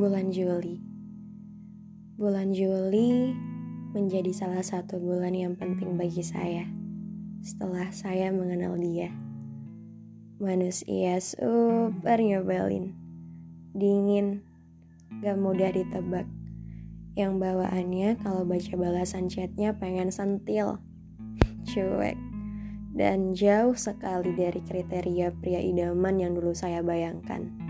Bulan Juli Bulan Juli menjadi salah satu bulan yang penting bagi saya setelah saya mengenal dia. Manusia super nyebelin, dingin, gak mudah ditebak. Yang bawaannya kalau baca balasan chatnya pengen sentil, cuek, dan jauh sekali dari kriteria pria idaman yang dulu saya bayangkan.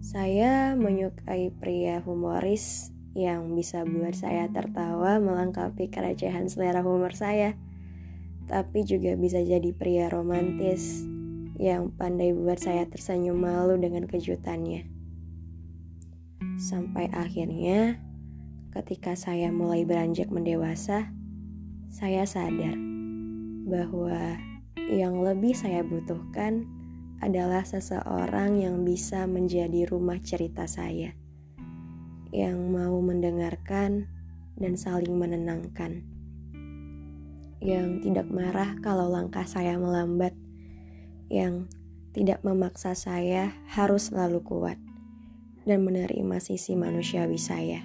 Saya menyukai pria humoris yang bisa buat saya tertawa melengkapi kerecehan selera humor saya. Tapi juga bisa jadi pria romantis yang pandai buat saya tersenyum malu dengan kejutannya. Sampai akhirnya ketika saya mulai beranjak mendewasa, saya sadar bahwa yang lebih saya butuhkan adalah seseorang yang bisa menjadi rumah cerita saya, yang mau mendengarkan dan saling menenangkan, yang tidak marah kalau langkah saya melambat, yang tidak memaksa saya harus selalu kuat dan menerima sisi manusiawi saya.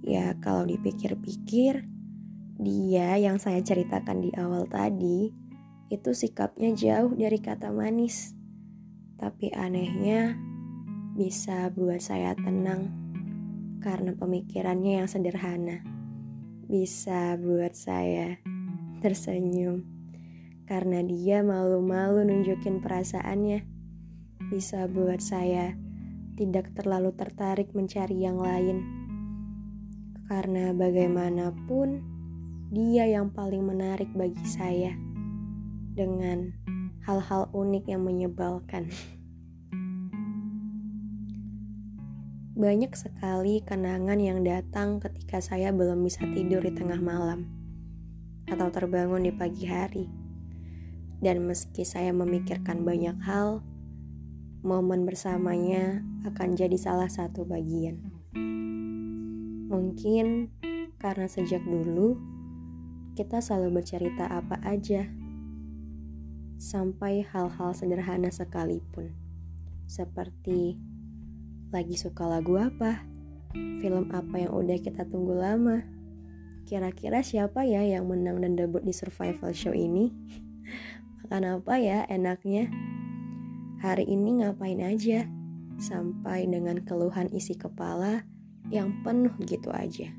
Ya, kalau dipikir-pikir, dia yang saya ceritakan di awal tadi itu sikapnya jauh dari kata manis. Tapi anehnya bisa buat saya tenang karena pemikirannya yang sederhana. Bisa buat saya tersenyum karena dia malu-malu nunjukin perasaannya. Bisa buat saya tidak terlalu tertarik mencari yang lain. Karena bagaimanapun dia yang paling menarik bagi saya dengan hal-hal unik yang menyebalkan. Banyak sekali kenangan yang datang ketika saya belum bisa tidur di tengah malam atau terbangun di pagi hari. Dan meski saya memikirkan banyak hal, momen bersamanya akan jadi salah satu bagian. Mungkin karena sejak dulu kita selalu bercerita apa aja sampai hal-hal sederhana sekalipun. Seperti lagi suka lagu apa, film apa yang udah kita tunggu lama. Kira-kira siapa ya yang menang dan debut di survival show ini? Makan apa ya enaknya? Hari ini ngapain aja? Sampai dengan keluhan isi kepala yang penuh gitu aja.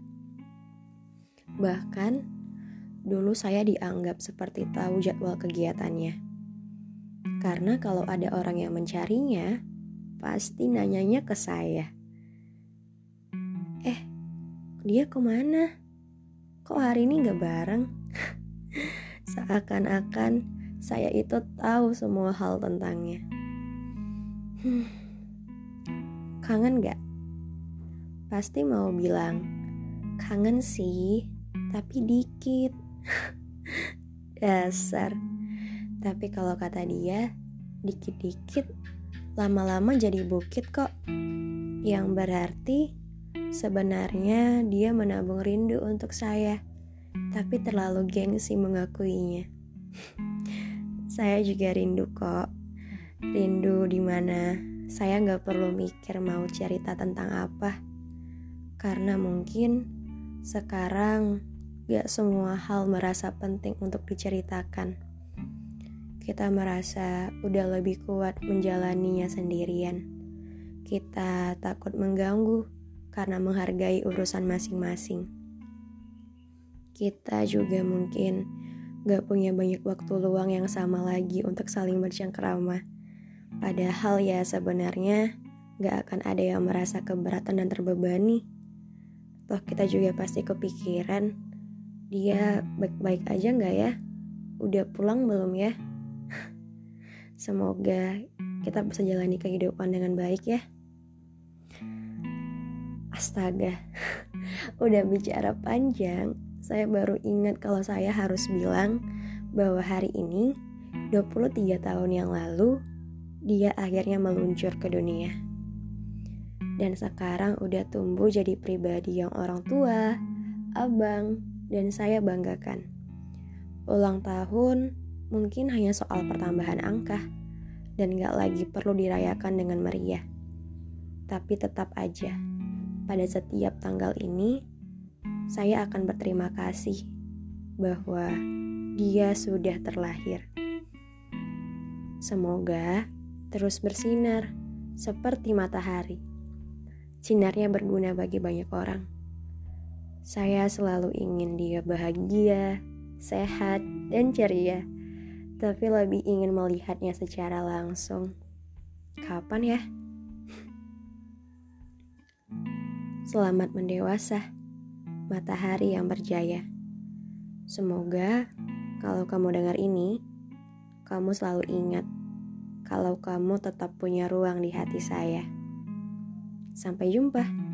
Bahkan dulu saya dianggap seperti tahu jadwal kegiatannya. Karena kalau ada orang yang mencarinya, pasti nanyanya ke saya. Eh, dia ke mana? Kok hari ini gak bareng? Seakan-akan saya itu tahu semua hal tentangnya. Hmm, kangen gak? Pasti mau bilang, kangen sih, tapi dikit. Dasar. Tapi kalau kata dia, dikit-dikit lama-lama jadi bukit kok. Yang berarti sebenarnya dia menabung rindu untuk saya, tapi terlalu gengsi mengakuinya. saya juga rindu kok. Rindu di mana saya nggak perlu mikir mau cerita tentang apa. Karena mungkin sekarang gak semua hal merasa penting untuk diceritakan kita merasa udah lebih kuat menjalaninya sendirian. Kita takut mengganggu karena menghargai urusan masing-masing. Kita juga mungkin gak punya banyak waktu luang yang sama lagi untuk saling bercengkrama. Padahal ya sebenarnya gak akan ada yang merasa keberatan dan terbebani. Toh kita juga pasti kepikiran, dia baik-baik aja gak ya? Udah pulang belum ya? Semoga kita bisa jalani kehidupan dengan baik ya. Astaga, udah bicara panjang, saya baru ingat kalau saya harus bilang bahwa hari ini, 23 tahun yang lalu, dia akhirnya meluncur ke dunia. Dan sekarang udah tumbuh jadi pribadi yang orang tua, abang, dan saya banggakan. Ulang tahun mungkin hanya soal pertambahan angka dan gak lagi perlu dirayakan dengan meriah. Tapi tetap aja, pada setiap tanggal ini, saya akan berterima kasih bahwa dia sudah terlahir. Semoga terus bersinar seperti matahari. Sinarnya berguna bagi banyak orang. Saya selalu ingin dia bahagia, sehat, dan ceria, tapi lebih ingin melihatnya secara langsung. Kapan ya? Selamat mendewasa, matahari yang berjaya. Semoga kalau kamu dengar ini, kamu selalu ingat kalau kamu tetap punya ruang di hati saya. Sampai jumpa.